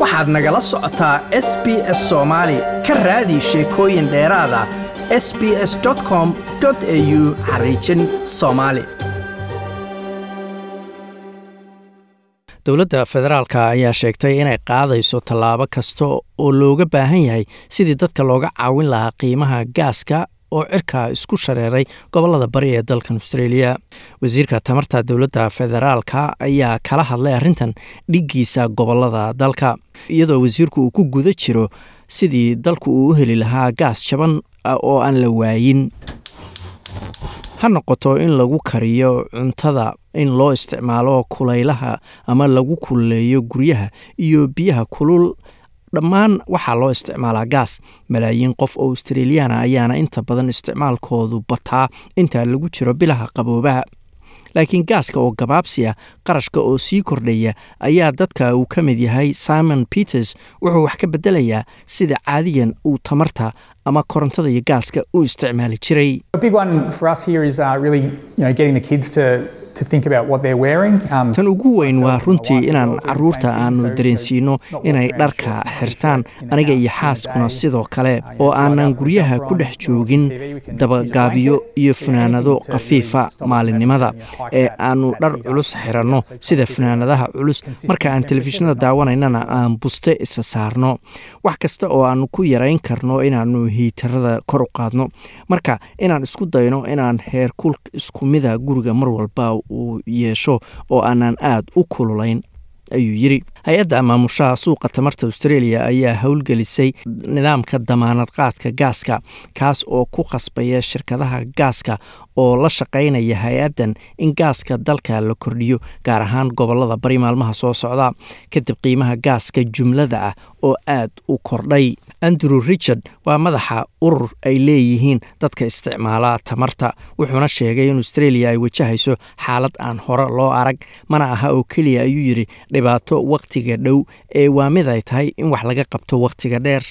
waxaad nagala socotaa s b s soomaali ka raadi sheekooyin dheeraada s b s com au xariijin soomaali dowladda federaalka ayaa sheegtay inay qaadayso tallaabo kasta oo looga baahan yahay sidii dadka looga caawin lahaa qiimaha gaaska oo cirkaa isku shareeray gobollada bari ee dalkan australia. Wasiirka tamarta dowladda federaalka ayaa kala hadlay arrintan dhiggiisa gobollada dalka iyadoo wasiirku uu ku guda jiro sidii dalku uu u heli lahaa gaas jaban oo aan la waayin. Ha noqoto in lagu kariyo cuntada in loo isticmaalo kulaylaha ama lagu kululeeyo guryaha iyo biyaha kulul dhammaan waxaa loo isticmaalaa gaas. Malaayiin qof oo australiyaana ayaana inta badan isticmaalkoodu bataa inta lagu jiro bilaha qaboobaha. Laakiin gaaska oo gabaabsiya qarashka oo sii kordhaya ayaa dadka uu ka mid yahay simon peters wuxuu wax ka bedelayaa sida caadiyan uu tamarta ama korontada iyo gaaska u isticmaali jiray tan ugu weyn waa runtii inaan carruurta aanu dareensiino inay dharka xirtaan aniga iyo xaaskuna sidoo kale. Oo aanan guryaha ku dhex joogin dabagaabiyo iyo funaanado khafiifa maalinimada ee aanu dhar culus xiranno sida funaanadaha culus marka aan telefishinada daawanaynana aan buste isa saarno wax kasta oo aanu ku yarayn karno inaanu hiitarada kor u qaadno marka inaan isku dayno inaan heerkul isku mida guriga mar walba uu yeesho oo aanan aad u kululayn ayuu yidri hay'adda maamushaha suuqa tamarta australia ayaa howlgelisay nidaamka damaanad qaadka gaaska kaas oo ku khasbaya shirkadaha gaaska oo la shaqaynaya hay'addan in gaaska dalka la kordhiyo gaar ahaan gobollada bari maalmaha soo socda. Kadib qiimaha gaaska jumlada ah oo aad u kordhay. Andrew richard waa madaxa urur ay leeyihiin dadka isticmaala tamarta wuxuuna sheegay in australia ay wajahayso xaalad aan hore loo arag mana aha oo keliya ayuu yidhi dhibaato waqtiga dhow ee waa mid ay tahay in wax laga qabto waqtiga dheer.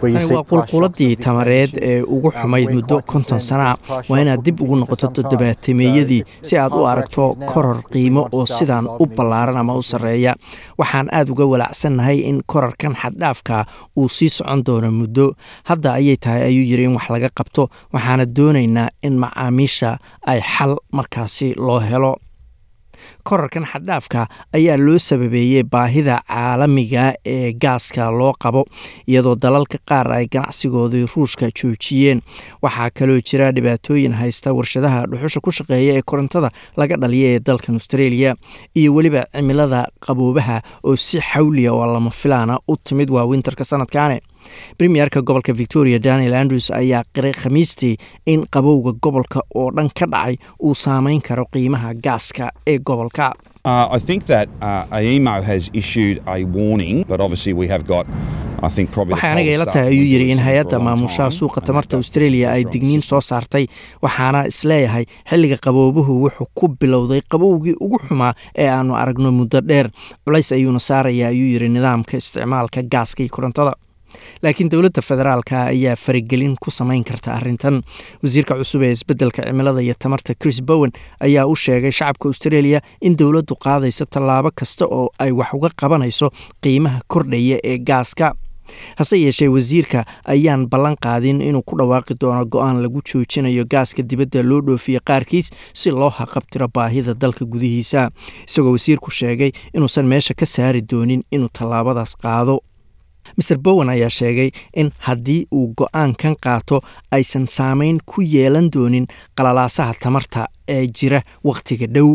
Tani waa qulquladii tamareed ee ugu xumayd muddo konton sana. waa inaad dib ugu noqoto toddobaatemeeyadii si aad u aragto koror qiimo oo sidaan u ballaaran ama u sarreeya. Waxaan aad uga walaacsannahay in korarkan xaddhaafka uu sii socon doono muddo. Hadda ayay tahay ayuu yidhi in wax laga qabto waxaana doonaynaa in macaamiisha ay xal markaasi loo helo korarkan xaddhaafka ayaa loo sababeeyey baahida caalamiga ee gaaska loo qabo iyadoo dalalka qaar ay ganacsigoodii ruushka joojiyeen. Waxaa kaloo jira dhibaatooyin haysta warshadaha dhuxusha ku shaqeeya ee korontada laga dhaliya ee dalkan australia iyo weliba cimilada qaboobaha oo si xawliya oo lama filaana u timid waa winterka sanadkaane premierka gobolka victoria daniel andrews ayaa qiray khamiistii in qabowga gobolka oo dhan ka dhacay uu saameyn karo qiimaha gaaska ee gobolka. Uh, I think that uh, AEMO has issued a warning, but obviously we have got, I think, probably. waxay aniga ila tahay ayuu yidhi in hay'adda maamushaha suuqa tamarta australia ay digniin soo saartay waxaana is leeyahay xilliga qaboobuhu wuxuu ku bilowday qabowgii ugu xumaa ee aanu aragno muddo dheer. Culays ayuuna saaraya ayuu yidhi nidaamka isticmaalka gaaska iyo korontada laakiin dowladda federaalka ayaa faragelin ku samayn karta arrintan. Wasiirka cusub ee isbeddelka cimilada iyo tamarta chris bowen ayaa u sheegay shacabka australia in dowladdu qaadayso tallaabo kasta oo ay wax uga qabanayso qiimaha kordhaya ee gaaska. Hase yeeshee wasiirka ayaan ballan qaadin inuu ku dhawaaqi doono go'aan lagu joojinayo gaaska dibadda loo dhoofiye qaarkiis si loo haqabtiro baahida dalka gudihiisa. Isagoo wasiirku sheegay inuusan meesha ka saari doonin inuu tallaabadaas qaado maer bowen ayaa sheegay in haddii uu go'aankan qaato aysan saameyn ku yeelan doonin qalalaasaha tamarta ee jira wakhtiga dhow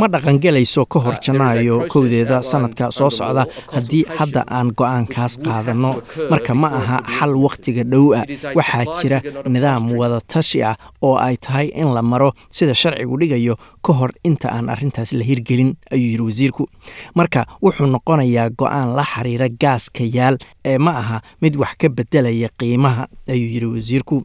ma dhaqangelayso ka hor janaayo kowdeeda sanadka soo socda haddii hadda aan go'aankaas qaadanno. marka ma aha xal wakhtiga dhow ah waxaa jira nidaam wadatashi ah oo ay tahay in la maro sida sharcigu dhigayo ka hor inta aan arrintaas la hirgelin ayuu yidhi wasiirku. Marka wuxuu noqonayaa go'aan la xiriira gaaska yaal ee ma aha mid wax ka bedelaya qiimaha ayuu yidhi wasiirku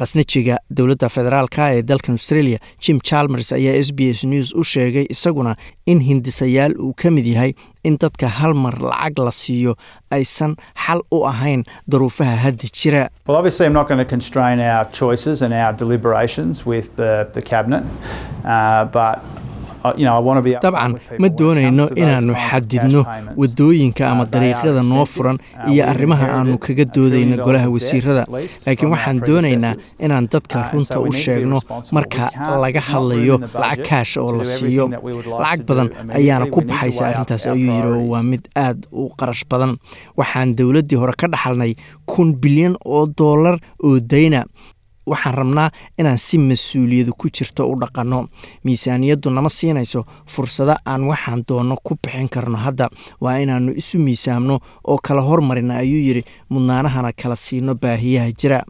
qasnajiga dowladda federaalka ee dalkan australia jim chalmers ayaa s b s news u sheegay isaguna in hindisayaal uu ka mid yahay in dadka hal mar lacag la siiyo aysan xal u ahayn daruufaha hadda jira Uh, uh, dabcan ma doonayno inaannu xadidno waddooyinka ama Uh, dariiqyada noo expensive. furan Uh, iyo arrimaha inherited kaga doodayno golaha wasiirada. laakiin waxaan doonaynaa inaan dadka Uh, runta u sheegno marka laga hadlayo lacag budget kaash oo la siiyo. lacag badan ayaana ku baxaysa arrintaas ayuu yidhi oo waa mid aad u qarash badan. Waxaan dowladdii hore ka dhaxalnay kun bilyan oo doolar oo dayna waxaan rabnaa inaan si mas'uuliyadu ku jirto u dhaqanno. Miisaaniyaddu nama siinayso fursado aan waxaan doonno ku bixin karno hadda. Waa inaannu isu miisaamno oo kala hormarina ayuu yidhi. Mudnaanahana kala siino baahiyaha jira.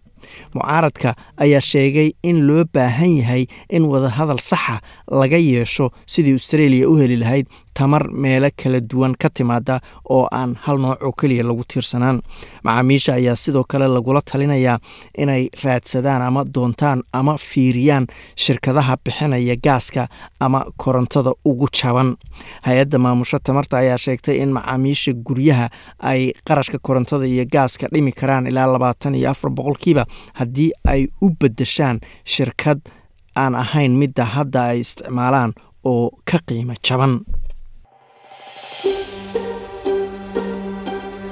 Mucaaradka ayaa sheegay in loo baahan yahay in wadahadal saxa laga yeesho sidii australia u heli lahayd tamar meelo kala duwan ka timaada oo aan hal nooc oo keliya lagu tiirsanaan. Macaamiisha ayaa sidoo kale lagula talinayaa inay raadsadaan ama doontaan ama fiiriyaan shirkadaha bixinaya gaaska ama korontada ugu jaban. Hay'adda maamusho tamarta ayaa sheegtay in macaamiisha guryaha ay qarashka korontada iyo gaaska dhimi karaan ilaa labaatan iyo afar boqolkiiba haddii ay u beddeshaan shirkad aan ahayn midda hadda ay isticmaalaan oo ka qiimo jaban